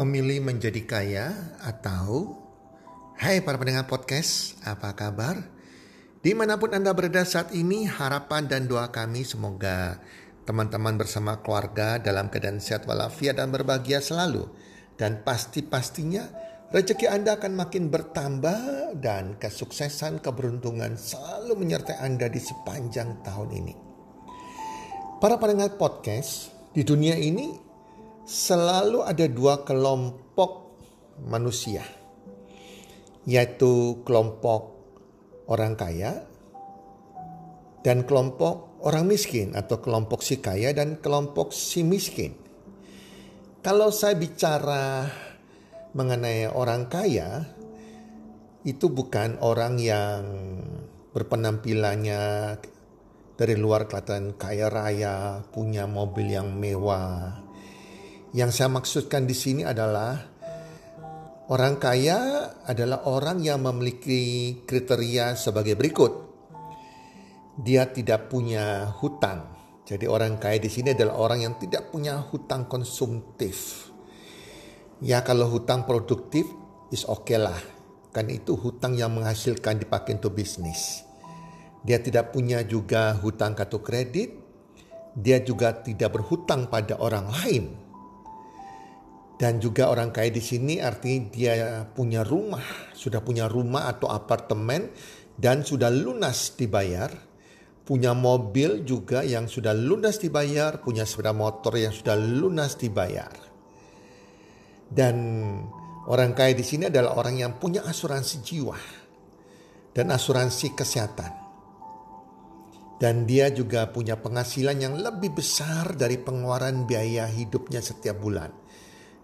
memilih menjadi kaya atau Hai para pendengar podcast, apa kabar? Di mana pun Anda berada saat ini, harapan dan doa kami semoga teman-teman bersama keluarga dalam keadaan sehat walafiat dan berbahagia selalu. Dan pasti-pastinya rezeki Anda akan makin bertambah dan kesuksesan, keberuntungan selalu menyertai Anda di sepanjang tahun ini. Para pendengar podcast, di dunia ini selalu ada dua kelompok manusia yaitu kelompok orang kaya dan kelompok orang miskin atau kelompok si kaya dan kelompok si miskin. Kalau saya bicara mengenai orang kaya, itu bukan orang yang berpenampilannya dari luar kelihatan kaya raya, punya mobil yang mewah. Yang saya maksudkan di sini adalah Orang kaya adalah orang yang memiliki kriteria sebagai berikut. Dia tidak punya hutang. Jadi orang kaya di sini adalah orang yang tidak punya hutang konsumtif. Ya kalau hutang produktif is oke okay lah. Kan itu hutang yang menghasilkan dipakai untuk bisnis. Dia tidak punya juga hutang kartu kredit. Dia juga tidak berhutang pada orang lain dan juga orang kaya di sini artinya dia punya rumah, sudah punya rumah atau apartemen dan sudah lunas dibayar. Punya mobil juga yang sudah lunas dibayar, punya sepeda motor yang sudah lunas dibayar. Dan orang kaya di sini adalah orang yang punya asuransi jiwa dan asuransi kesehatan. Dan dia juga punya penghasilan yang lebih besar dari pengeluaran biaya hidupnya setiap bulan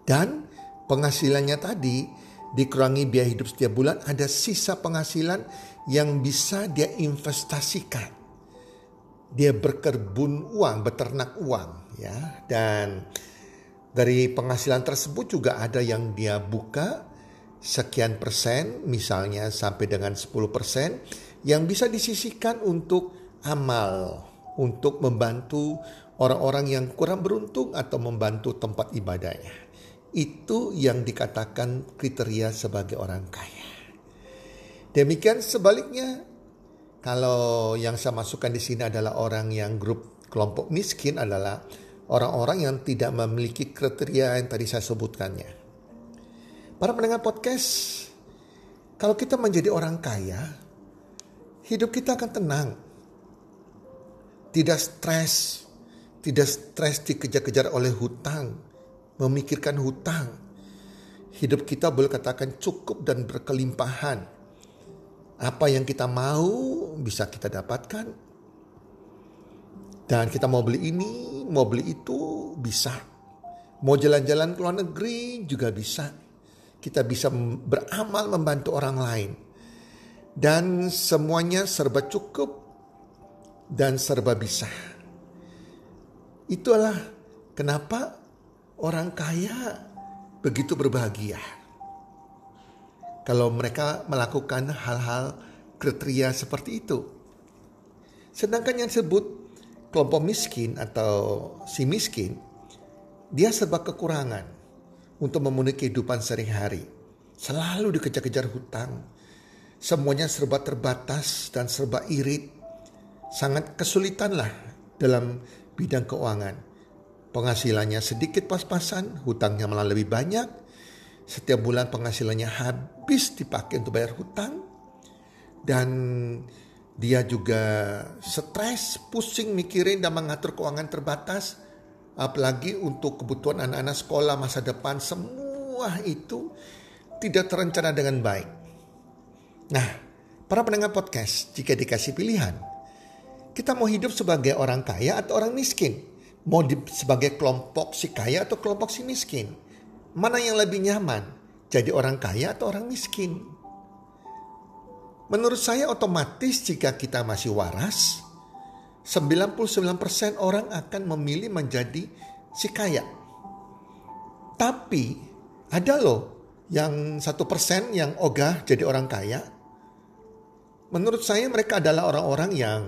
dan penghasilannya tadi dikurangi biaya hidup setiap bulan ada sisa penghasilan yang bisa dia investasikan. Dia berkebun uang, beternak uang ya. Dan dari penghasilan tersebut juga ada yang dia buka sekian persen misalnya sampai dengan 10 persen yang bisa disisihkan untuk amal untuk membantu orang-orang yang kurang beruntung atau membantu tempat ibadahnya. Itu yang dikatakan kriteria sebagai orang kaya. Demikian sebaliknya, kalau yang saya masukkan di sini adalah orang yang grup kelompok miskin adalah orang-orang yang tidak memiliki kriteria yang tadi saya sebutkannya. Para pendengar podcast, kalau kita menjadi orang kaya, hidup kita akan tenang. Tidak stres, tidak stres dikejar-kejar oleh hutang, memikirkan hutang. Hidup kita boleh katakan cukup dan berkelimpahan. Apa yang kita mau bisa kita dapatkan. Dan kita mau beli ini, mau beli itu bisa. Mau jalan-jalan ke luar negeri juga bisa. Kita bisa beramal membantu orang lain. Dan semuanya serba cukup dan serba bisa. Itulah kenapa orang kaya begitu berbahagia. Kalau mereka melakukan hal-hal kriteria seperti itu. Sedangkan yang disebut kelompok miskin atau si miskin, dia serba kekurangan untuk memenuhi kehidupan sehari-hari. Selalu dikejar-kejar hutang. Semuanya serba terbatas dan serba irit. Sangat kesulitan lah dalam bidang keuangan. Penghasilannya sedikit pas-pasan, hutangnya malah lebih banyak. Setiap bulan penghasilannya habis dipakai untuk bayar hutang. Dan dia juga stres, pusing mikirin dan mengatur keuangan terbatas. Apalagi untuk kebutuhan anak-anak sekolah masa depan, semua itu tidak terencana dengan baik. Nah, para pendengar podcast, jika dikasih pilihan, kita mau hidup sebagai orang kaya atau orang miskin? Mau di, sebagai kelompok si kaya atau kelompok si miskin. Mana yang lebih nyaman? Jadi orang kaya atau orang miskin? Menurut saya otomatis jika kita masih waras, 99% orang akan memilih menjadi si kaya. Tapi ada loh yang satu persen yang ogah jadi orang kaya. Menurut saya mereka adalah orang-orang yang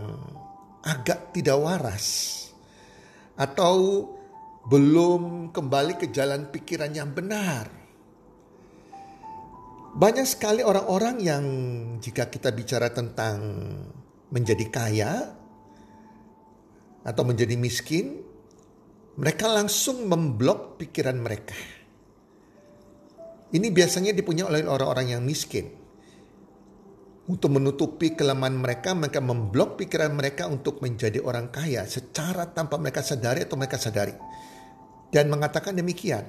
agak tidak waras atau belum kembali ke jalan pikiran yang benar. Banyak sekali orang-orang yang jika kita bicara tentang menjadi kaya atau menjadi miskin, mereka langsung memblok pikiran mereka. Ini biasanya dipunya oleh orang-orang yang miskin. Untuk menutupi kelemahan mereka, mereka memblok pikiran mereka untuk menjadi orang kaya secara tanpa mereka sadari atau mereka sadari. Dan mengatakan demikian.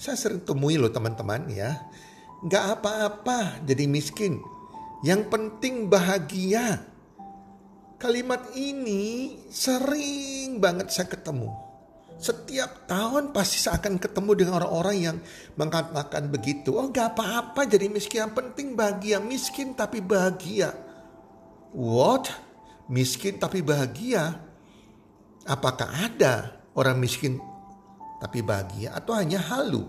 Saya sering temui loh teman-teman ya. Gak apa-apa jadi miskin. Yang penting bahagia. Kalimat ini sering banget saya ketemu. Setiap tahun pasti saya akan ketemu dengan orang-orang yang mengatakan begitu. Oh gak apa-apa jadi miskin. Yang penting bahagia. Miskin tapi bahagia. What? Miskin tapi bahagia? Apakah ada orang miskin tapi bahagia atau hanya halu?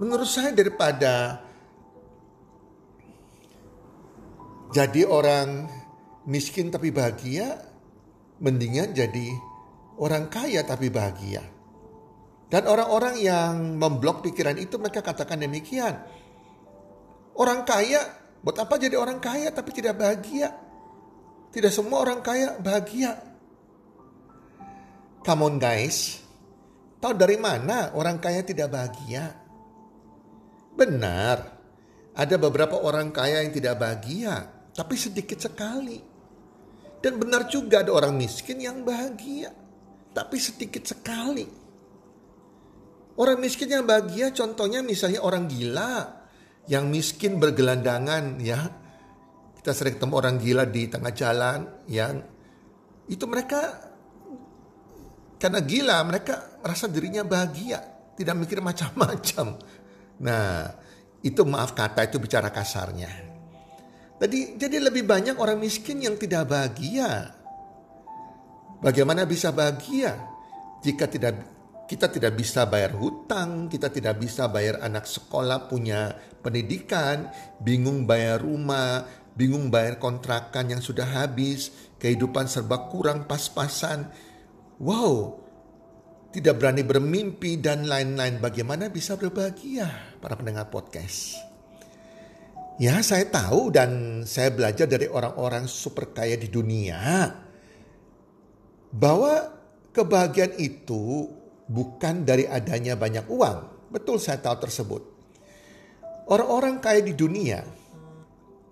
Menurut saya daripada jadi orang miskin tapi bahagia, mendingan jadi orang kaya tapi bahagia. Dan orang-orang yang memblok pikiran itu mereka katakan demikian. Orang kaya, buat apa jadi orang kaya tapi tidak bahagia? Tidak semua orang kaya bahagia. Come on guys, tahu dari mana orang kaya tidak bahagia? Benar, ada beberapa orang kaya yang tidak bahagia, tapi sedikit sekali. Dan benar juga ada orang miskin yang bahagia tapi sedikit sekali. Orang miskin yang bahagia contohnya misalnya orang gila yang miskin bergelandangan ya. Kita sering ketemu orang gila di tengah jalan yang itu mereka karena gila mereka merasa dirinya bahagia, tidak mikir macam-macam. Nah, itu maaf kata itu bicara kasarnya. Jadi jadi lebih banyak orang miskin yang tidak bahagia Bagaimana bisa bahagia jika tidak kita tidak bisa bayar hutang, kita tidak bisa bayar anak sekolah punya pendidikan, bingung bayar rumah, bingung bayar kontrakan yang sudah habis, kehidupan serba kurang pas-pasan. Wow, tidak berani bermimpi dan lain-lain. Bagaimana bisa berbahagia para pendengar podcast? Ya, saya tahu dan saya belajar dari orang-orang super kaya di dunia bahwa kebahagiaan itu bukan dari adanya banyak uang. Betul saya tahu tersebut. Orang-orang kaya di dunia,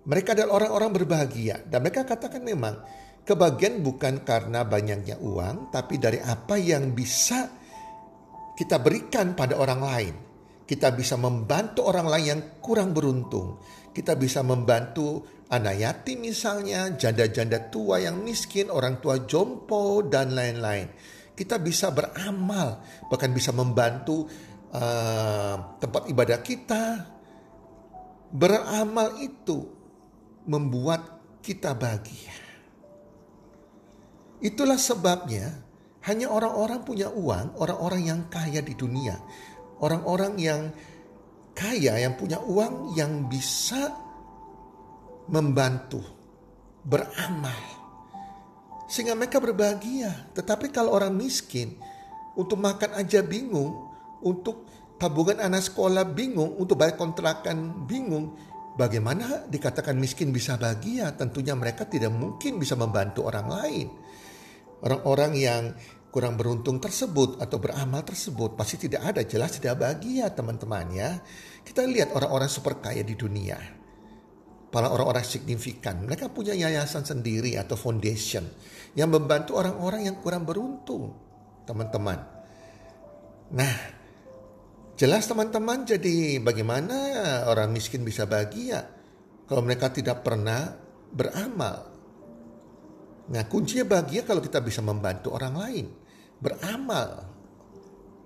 mereka adalah orang-orang berbahagia. Dan mereka katakan memang kebahagiaan bukan karena banyaknya uang, tapi dari apa yang bisa kita berikan pada orang lain. Kita bisa membantu orang lain yang kurang beruntung. Kita bisa membantu anak yatim misalnya, janda-janda tua yang miskin, orang tua jompo, dan lain-lain. Kita bisa beramal, bahkan bisa membantu uh, tempat ibadah kita. Beramal itu membuat kita bahagia. Itulah sebabnya hanya orang-orang punya uang, orang-orang yang kaya di dunia, orang-orang yang kaya yang punya uang yang bisa membantu, beramal. Sehingga mereka berbahagia. Tetapi kalau orang miskin, untuk makan aja bingung, untuk tabungan anak sekolah bingung, untuk bayar kontrakan bingung, bagaimana dikatakan miskin bisa bahagia? Tentunya mereka tidak mungkin bisa membantu orang lain. Orang-orang yang kurang beruntung tersebut atau beramal tersebut pasti tidak ada jelas tidak bahagia teman-teman ya. Kita lihat orang-orang super kaya di dunia para orang-orang signifikan. Mereka punya yayasan sendiri atau foundation yang membantu orang-orang yang kurang beruntung, teman-teman. Nah, jelas teman-teman jadi bagaimana orang miskin bisa bahagia kalau mereka tidak pernah beramal. Nah, kuncinya bahagia kalau kita bisa membantu orang lain, beramal,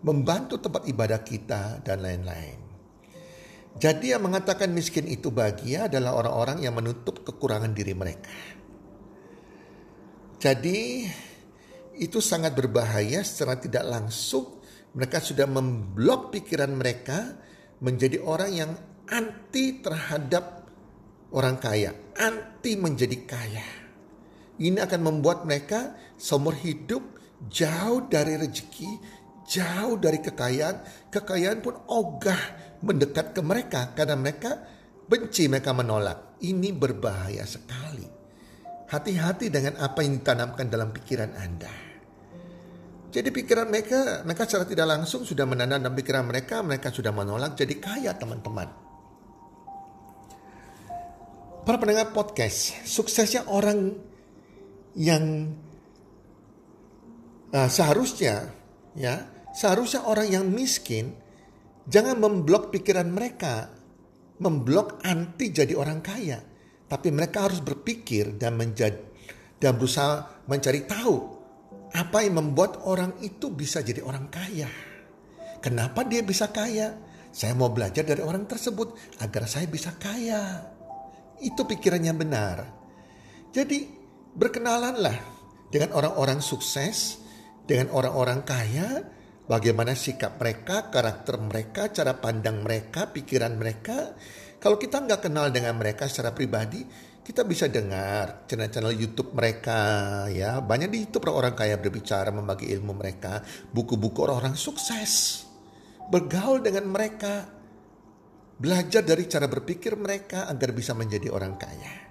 membantu tempat ibadah kita dan lain-lain. Jadi yang mengatakan miskin itu bahagia adalah orang-orang yang menutup kekurangan diri mereka. Jadi itu sangat berbahaya secara tidak langsung mereka sudah memblok pikiran mereka menjadi orang yang anti terhadap orang kaya, anti menjadi kaya. Ini akan membuat mereka seumur hidup jauh dari rezeki, jauh dari kekayaan, kekayaan pun ogah mendekat ke mereka karena mereka benci, mereka menolak. Ini berbahaya sekali. Hati-hati dengan apa yang ditanamkan dalam pikiran Anda. Jadi pikiran mereka, mereka secara tidak langsung sudah menanam dalam pikiran mereka, mereka sudah menolak jadi kaya teman-teman. Para pendengar podcast, suksesnya orang yang uh, seharusnya ya seharusnya orang yang miskin jangan memblok pikiran mereka, memblok anti jadi orang kaya, tapi mereka harus berpikir dan menjadi dan berusaha mencari tahu apa yang membuat orang itu bisa jadi orang kaya. Kenapa dia bisa kaya? Saya mau belajar dari orang tersebut agar saya bisa kaya. Itu pikirannya benar. Jadi berkenalanlah dengan orang-orang sukses, dengan orang-orang kaya, bagaimana sikap mereka, karakter mereka, cara pandang mereka, pikiran mereka. Kalau kita nggak kenal dengan mereka secara pribadi, kita bisa dengar channel-channel YouTube mereka ya. Banyak di YouTube orang kaya berbicara, membagi ilmu mereka, buku-buku orang-orang sukses. Bergaul dengan mereka, Belajar dari cara berpikir mereka agar bisa menjadi orang kaya.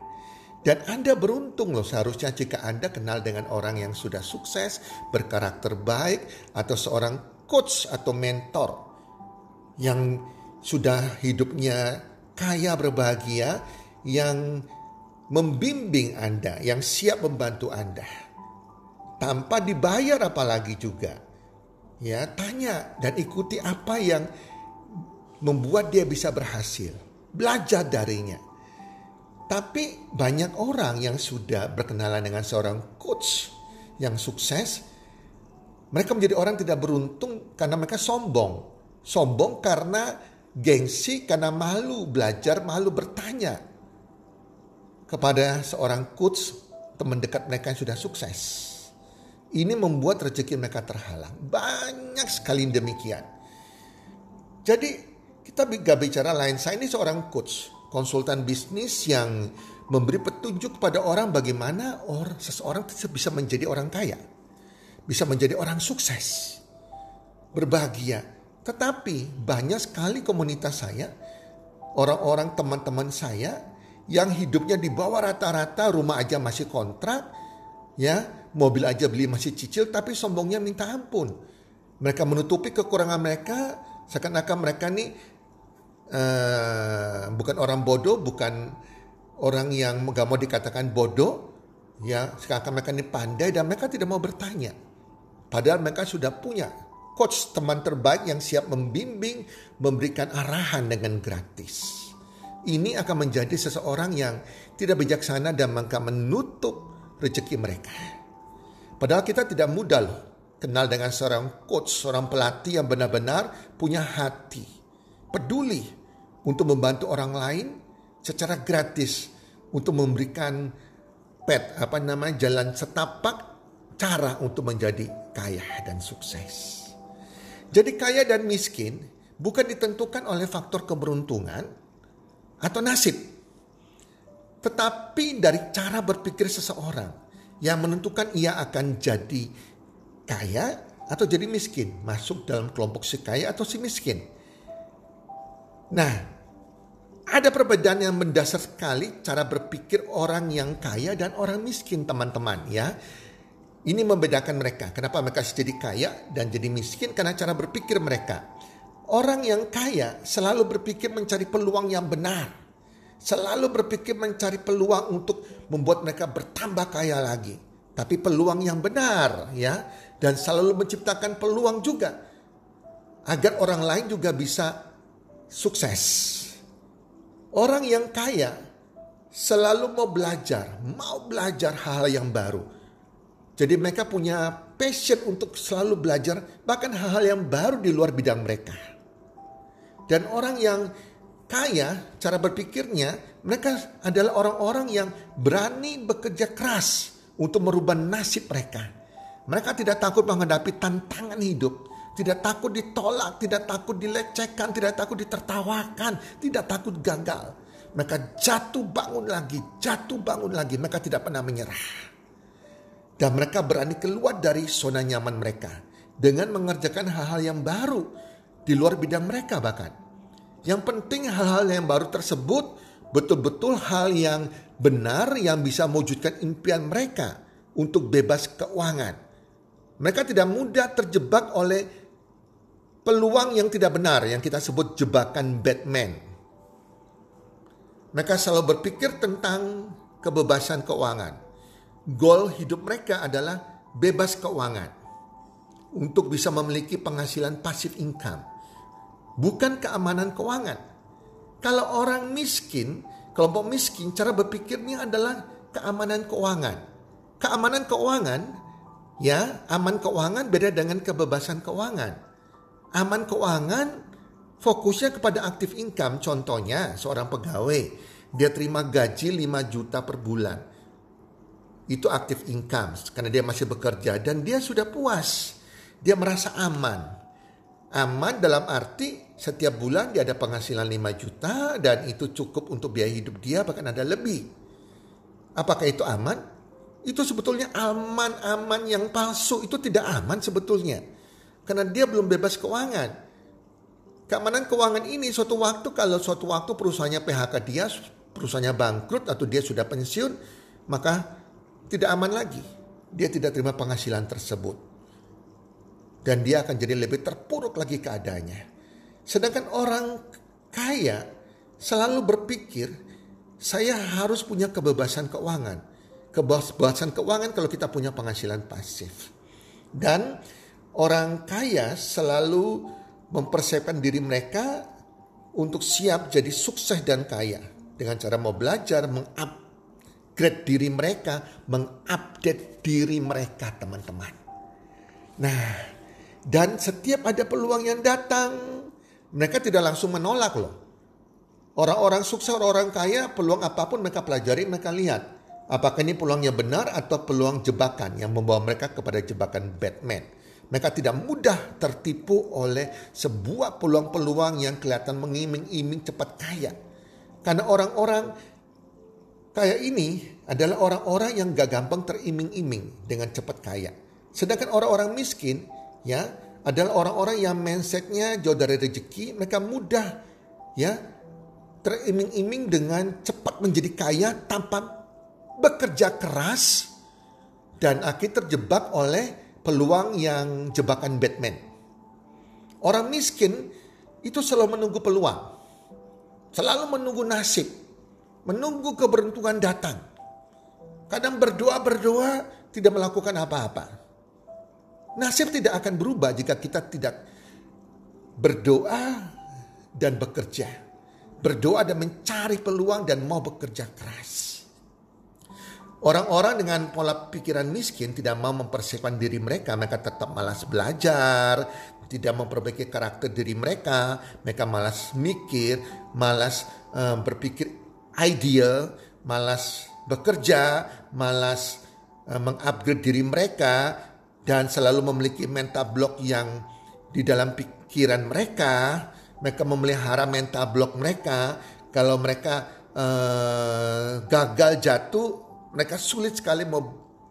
Dan Anda beruntung loh seharusnya jika Anda kenal dengan orang yang sudah sukses, berkarakter baik, atau seorang coach atau mentor yang sudah hidupnya kaya berbahagia, yang membimbing Anda, yang siap membantu Anda. Tanpa dibayar apalagi juga. Ya, tanya dan ikuti apa yang membuat dia bisa berhasil. Belajar darinya. Tapi banyak orang yang sudah berkenalan dengan seorang coach yang sukses, mereka menjadi orang tidak beruntung karena mereka sombong. Sombong karena gengsi, karena malu belajar, malu bertanya kepada seorang coach teman dekat mereka yang sudah sukses. Ini membuat rezeki mereka terhalang. Banyak sekali demikian. Jadi kita gak bicara lain. Saya ini seorang coach, konsultan bisnis yang memberi petunjuk kepada orang bagaimana orang seseorang bisa menjadi orang kaya, bisa menjadi orang sukses, berbahagia. Tetapi banyak sekali komunitas saya, orang-orang teman-teman saya yang hidupnya di bawah rata-rata, rumah aja masih kontrak, ya, mobil aja beli masih cicil, tapi sombongnya minta ampun. Mereka menutupi kekurangan mereka, seakan-akan mereka nih uh, bukan orang bodoh, bukan orang yang gak mau dikatakan bodoh, ya sekarang mereka ini pandai dan mereka tidak mau bertanya. Padahal mereka sudah punya coach teman terbaik yang siap membimbing, memberikan arahan dengan gratis. Ini akan menjadi seseorang yang tidak bijaksana dan maka menutup rezeki mereka. Padahal kita tidak mudah loh kenal dengan seorang coach, seorang pelatih yang benar-benar punya hati, peduli untuk membantu orang lain secara gratis untuk memberikan pet apa namanya jalan setapak cara untuk menjadi kaya dan sukses. Jadi kaya dan miskin bukan ditentukan oleh faktor keberuntungan atau nasib. Tetapi dari cara berpikir seseorang yang menentukan ia akan jadi kaya atau jadi miskin, masuk dalam kelompok si kaya atau si miskin. Nah, ada perbedaan yang mendasar sekali cara berpikir orang yang kaya dan orang miskin, teman-teman ya. Ini membedakan mereka. Kenapa mereka jadi kaya dan jadi miskin? Karena cara berpikir mereka. Orang yang kaya selalu berpikir mencari peluang yang benar. Selalu berpikir mencari peluang untuk membuat mereka bertambah kaya lagi. Tapi peluang yang benar ya. Dan selalu menciptakan peluang juga. Agar orang lain juga bisa sukses. Orang yang kaya selalu mau belajar, mau belajar hal yang baru. Jadi mereka punya passion untuk selalu belajar bahkan hal-hal yang baru di luar bidang mereka. Dan orang yang kaya, cara berpikirnya, mereka adalah orang-orang yang berani bekerja keras untuk merubah nasib mereka. Mereka tidak takut menghadapi tantangan hidup tidak takut ditolak, tidak takut dilecehkan, tidak takut ditertawakan, tidak takut gagal. Mereka jatuh bangun lagi, jatuh bangun lagi. Mereka tidak pernah menyerah. Dan mereka berani keluar dari zona nyaman mereka. Dengan mengerjakan hal-hal yang baru. Di luar bidang mereka bahkan. Yang penting hal-hal yang baru tersebut betul-betul hal yang benar yang bisa mewujudkan impian mereka untuk bebas keuangan. Mereka tidak mudah terjebak oleh peluang yang tidak benar yang kita sebut jebakan Batman. Mereka selalu berpikir tentang kebebasan keuangan. Goal hidup mereka adalah bebas keuangan untuk bisa memiliki penghasilan pasif income bukan keamanan keuangan. Kalau orang miskin, kelompok miskin, cara berpikirnya adalah keamanan keuangan. Keamanan keuangan, ya, aman keuangan beda dengan kebebasan keuangan. Aman keuangan fokusnya kepada aktif income. Contohnya seorang pegawai, dia terima gaji 5 juta per bulan. Itu aktif income karena dia masih bekerja dan dia sudah puas. Dia merasa aman. Aman dalam arti setiap bulan dia ada penghasilan 5 juta dan itu cukup untuk biaya hidup dia bahkan ada lebih. Apakah itu aman? Itu sebetulnya aman-aman yang palsu. Itu tidak aman sebetulnya. Karena dia belum bebas keuangan. Keamanan keuangan ini suatu waktu kalau suatu waktu perusahaannya PHK dia, perusahaannya bangkrut atau dia sudah pensiun, maka tidak aman lagi. Dia tidak terima penghasilan tersebut dan dia akan jadi lebih terpuruk lagi keadaannya. Sedangkan orang kaya selalu berpikir saya harus punya kebebasan keuangan. Kebebasan keuangan kalau kita punya penghasilan pasif. Dan orang kaya selalu mempersiapkan diri mereka untuk siap jadi sukses dan kaya dengan cara mau belajar, mengupgrade diri mereka, mengupdate diri mereka, teman-teman. Nah, dan setiap ada peluang yang datang, mereka tidak langsung menolak loh. Orang-orang sukses, orang-orang kaya, peluang apa pun mereka pelajari, mereka lihat. Apakah ini peluangnya benar atau peluang jebakan yang membawa mereka kepada jebakan Batman. Mereka tidak mudah tertipu oleh sebuah peluang-peluang yang kelihatan mengiming-iming cepat kaya. Karena orang-orang kaya ini adalah orang-orang yang gak gampang teriming-iming dengan cepat kaya. Sedangkan orang-orang miskin ya adalah orang-orang yang mindsetnya jauh dari rezeki, mereka mudah ya teriming-iming dengan cepat menjadi kaya tanpa bekerja keras dan akhir terjebak oleh peluang yang jebakan Batman. Orang miskin itu selalu menunggu peluang, selalu menunggu nasib, menunggu keberuntungan datang. Kadang berdoa-berdoa tidak melakukan apa-apa. Nasib tidak akan berubah jika kita tidak berdoa dan bekerja. Berdoa dan mencari peluang dan mau bekerja keras. Orang-orang dengan pola pikiran miskin tidak mau mempersiapkan diri mereka. Mereka tetap malas belajar, tidak memperbaiki karakter diri mereka. Mereka malas mikir, malas um, berpikir ideal, malas bekerja, malas um, mengupgrade diri mereka dan selalu memiliki mental block yang di dalam pikiran mereka, mereka memelihara mental block mereka. Kalau mereka uh, gagal jatuh, mereka sulit sekali mau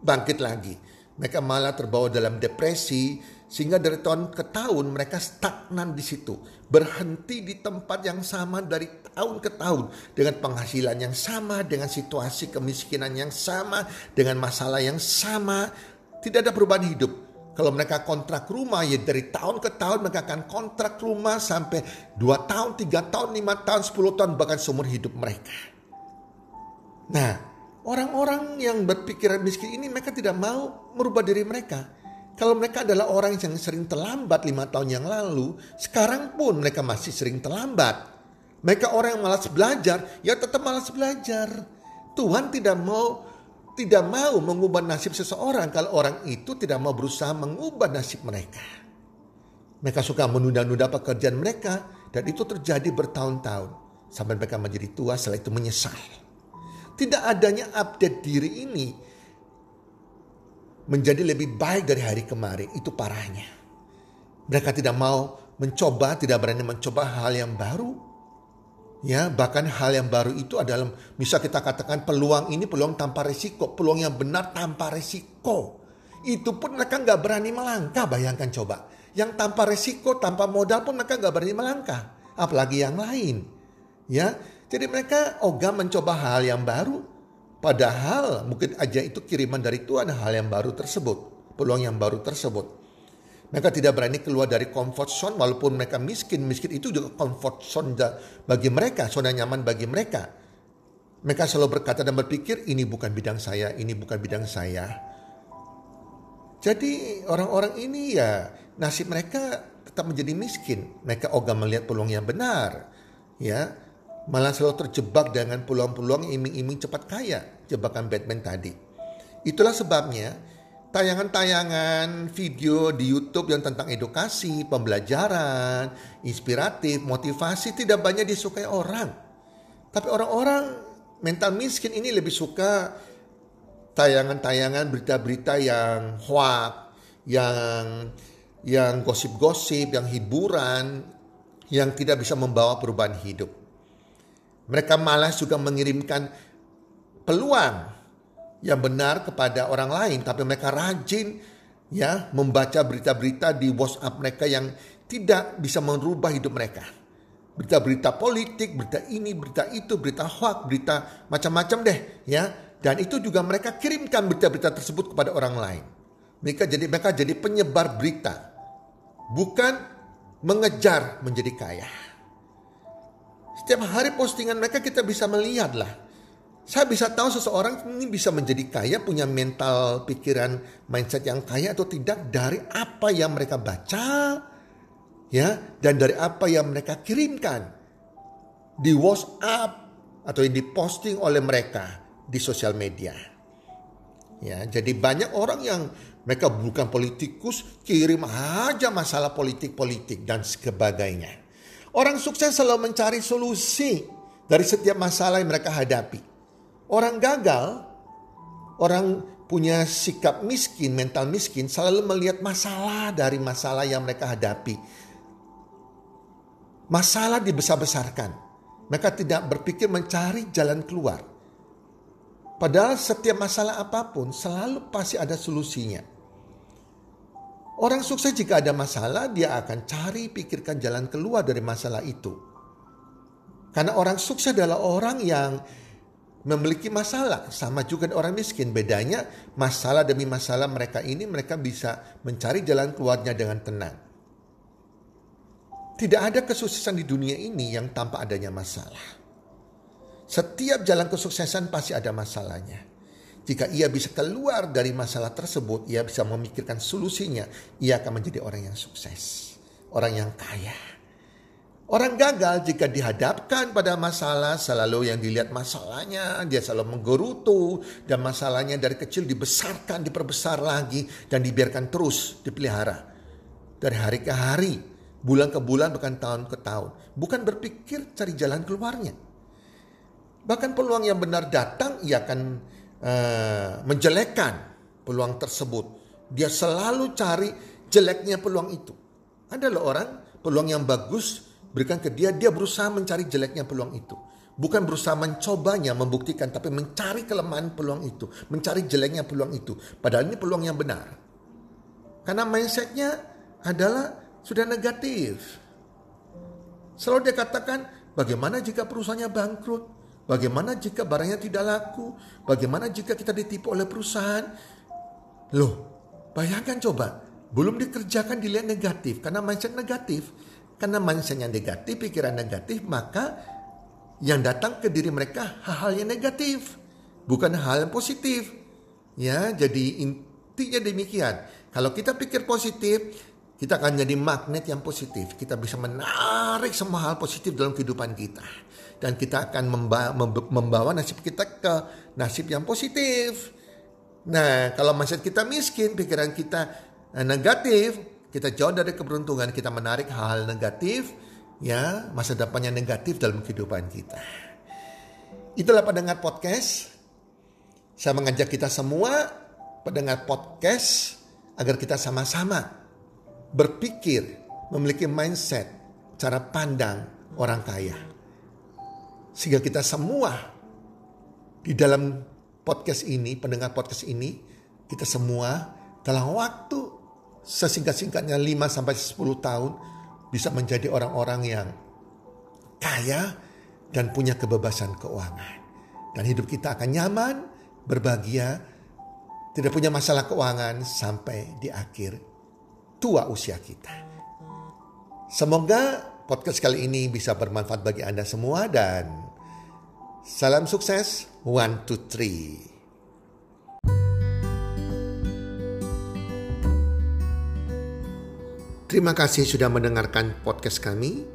bangkit lagi. Mereka malah terbawa dalam depresi, sehingga dari tahun ke tahun mereka stagnan di situ. Berhenti di tempat yang sama dari tahun ke tahun. Dengan penghasilan yang sama, dengan situasi kemiskinan yang sama, dengan masalah yang sama tidak ada perubahan hidup. Kalau mereka kontrak rumah ya dari tahun ke tahun mereka akan kontrak rumah sampai 2 tahun, 3 tahun, 5 tahun, 10 tahun bahkan seumur hidup mereka. Nah, orang-orang yang berpikiran miskin ini mereka tidak mau merubah diri mereka. Kalau mereka adalah orang yang sering terlambat lima tahun yang lalu, sekarang pun mereka masih sering terlambat. Mereka orang yang malas belajar, ya tetap malas belajar. Tuhan tidak mau tidak mau mengubah nasib seseorang kalau orang itu tidak mau berusaha mengubah nasib mereka. Mereka suka menunda-nunda pekerjaan mereka dan itu terjadi bertahun-tahun sampai mereka menjadi tua setelah itu menyesal. Tidak adanya update diri ini menjadi lebih baik dari hari kemarin itu parahnya. Mereka tidak mau mencoba, tidak berani mencoba hal yang baru Ya, bahkan hal yang baru itu adalah bisa kita katakan peluang ini peluang tanpa risiko, peluang yang benar tanpa risiko. Itu pun mereka nggak berani melangkah, bayangkan coba. Yang tanpa risiko, tanpa modal pun mereka nggak berani melangkah. apalagi yang lain. Ya, jadi mereka ogah mencoba hal yang baru, padahal mungkin aja itu kiriman dari Tuhan hal yang baru tersebut, peluang yang baru tersebut. Mereka tidak berani keluar dari comfort zone walaupun mereka miskin. Miskin itu juga comfort zone bagi mereka, zona nyaman bagi mereka. Mereka selalu berkata dan berpikir ini bukan bidang saya, ini bukan bidang saya. Jadi orang-orang ini ya nasib mereka tetap menjadi miskin. Mereka ogah melihat peluang yang benar. Ya, malah selalu terjebak dengan peluang-peluang iming-iming cepat kaya, jebakan Batman tadi. Itulah sebabnya tayangan-tayangan video di YouTube yang tentang edukasi, pembelajaran, inspiratif, motivasi tidak banyak disukai orang. Tapi orang-orang mental miskin ini lebih suka tayangan-tayangan berita-berita yang hoax, yang yang gosip-gosip, yang hiburan, yang tidak bisa membawa perubahan hidup. Mereka malas juga mengirimkan peluang yang benar kepada orang lain, tapi mereka rajin ya membaca berita-berita di WhatsApp mereka yang tidak bisa merubah hidup mereka. Berita-berita politik, berita ini, berita itu, berita hoax, berita macam-macam deh ya. Dan itu juga mereka kirimkan berita-berita tersebut kepada orang lain. Mereka jadi mereka jadi penyebar berita. Bukan mengejar menjadi kaya. Setiap hari postingan mereka kita bisa melihat lah saya bisa tahu seseorang ini bisa menjadi kaya, punya mental pikiran mindset yang kaya atau tidak dari apa yang mereka baca, ya, dan dari apa yang mereka kirimkan di WhatsApp atau yang diposting oleh mereka di sosial media. Ya, jadi banyak orang yang mereka bukan politikus, kirim aja masalah politik-politik dan sebagainya. Orang sukses selalu mencari solusi dari setiap masalah yang mereka hadapi. Orang gagal, orang punya sikap miskin, mental miskin, selalu melihat masalah dari masalah yang mereka hadapi. Masalah dibesar-besarkan. Mereka tidak berpikir mencari jalan keluar. Padahal setiap masalah apa pun selalu pasti ada solusinya. Orang sukses jika ada masalah, dia akan cari pikirkan jalan keluar dari masalah itu. Karena orang sukses adalah orang yang memiliki masalah sama juga orang miskin. Bedanya masalah demi masalah mereka ini mereka bisa mencari jalan keluarnya dengan tenang. Tidak ada kesuksesan di dunia ini yang tanpa adanya masalah. Setiap jalan kesuksesan pasti ada masalahnya jika ia bisa keluar dari masalah tersebut ia bisa memikirkan solusinya. Ia akan menjadi orang yang sukses orang yang kaya. Orang gagal jika dihadapkan pada masalah selalu yang dilihat masalahnya dia selalu menggerutu dan masalahnya dari kecil dibesarkan diperbesar lagi dan dibiarkan terus dipelihara. Dari hari ke hari bulan ke bulan bahkan tahun ke tahun bukan berpikir cari jalan keluarnya. Bahkan peluang yang benar datang ia akan uh, menjelekkan peluang tersebut dia selalu cari jeleknya peluang itu ada loh orang peluang yang bagus berikan ke dia, dia berusaha mencari jeleknya peluang itu. Bukan berusaha mencobanya, membuktikan, tapi mencari kelemahan peluang itu. Mencari jeleknya peluang itu. Padahal ini peluang yang benar. Karena mindsetnya adalah sudah negatif. Selalu dia katakan, bagaimana jika perusahaannya bangkrut? Bagaimana jika barangnya tidak laku? Bagaimana jika kita ditipu oleh perusahaan? Loh, bayangkan coba. Belum dikerjakan dilihat negatif. Karena mindset negatif karena mindsetnya negatif, pikiran negatif, maka yang datang ke diri mereka hal-hal yang negatif, bukan hal yang positif. Ya, jadi intinya demikian. Kalau kita pikir positif, kita akan jadi magnet yang positif. Kita bisa menarik semua hal positif dalam kehidupan kita. Dan kita akan membawa, nasib kita ke nasib yang positif. Nah, kalau mindset kita miskin, pikiran kita eh, negatif, kita jauh dari keberuntungan, kita menarik hal-hal negatif, ya masa depannya negatif dalam kehidupan kita. Itulah pendengar podcast. Saya mengajak kita semua pendengar podcast agar kita sama-sama berpikir, memiliki mindset, cara pandang orang kaya. Sehingga kita semua di dalam podcast ini, pendengar podcast ini, kita semua dalam waktu sesingkat-singkatnya 5 sampai 10 tahun bisa menjadi orang-orang yang kaya, dan punya kebebasan keuangan. Dan hidup kita akan nyaman, berbahagia, tidak punya masalah keuangan sampai di akhir tua usia kita. Semoga podcast kali ini bisa bermanfaat bagi Anda semua dan salam sukses. One, two, three. Terima kasih sudah mendengarkan podcast kami.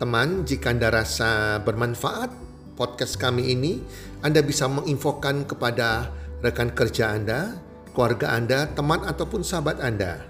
Teman, jika Anda rasa bermanfaat podcast kami ini, Anda bisa menginfokan kepada rekan kerja Anda, keluarga Anda, teman ataupun sahabat Anda.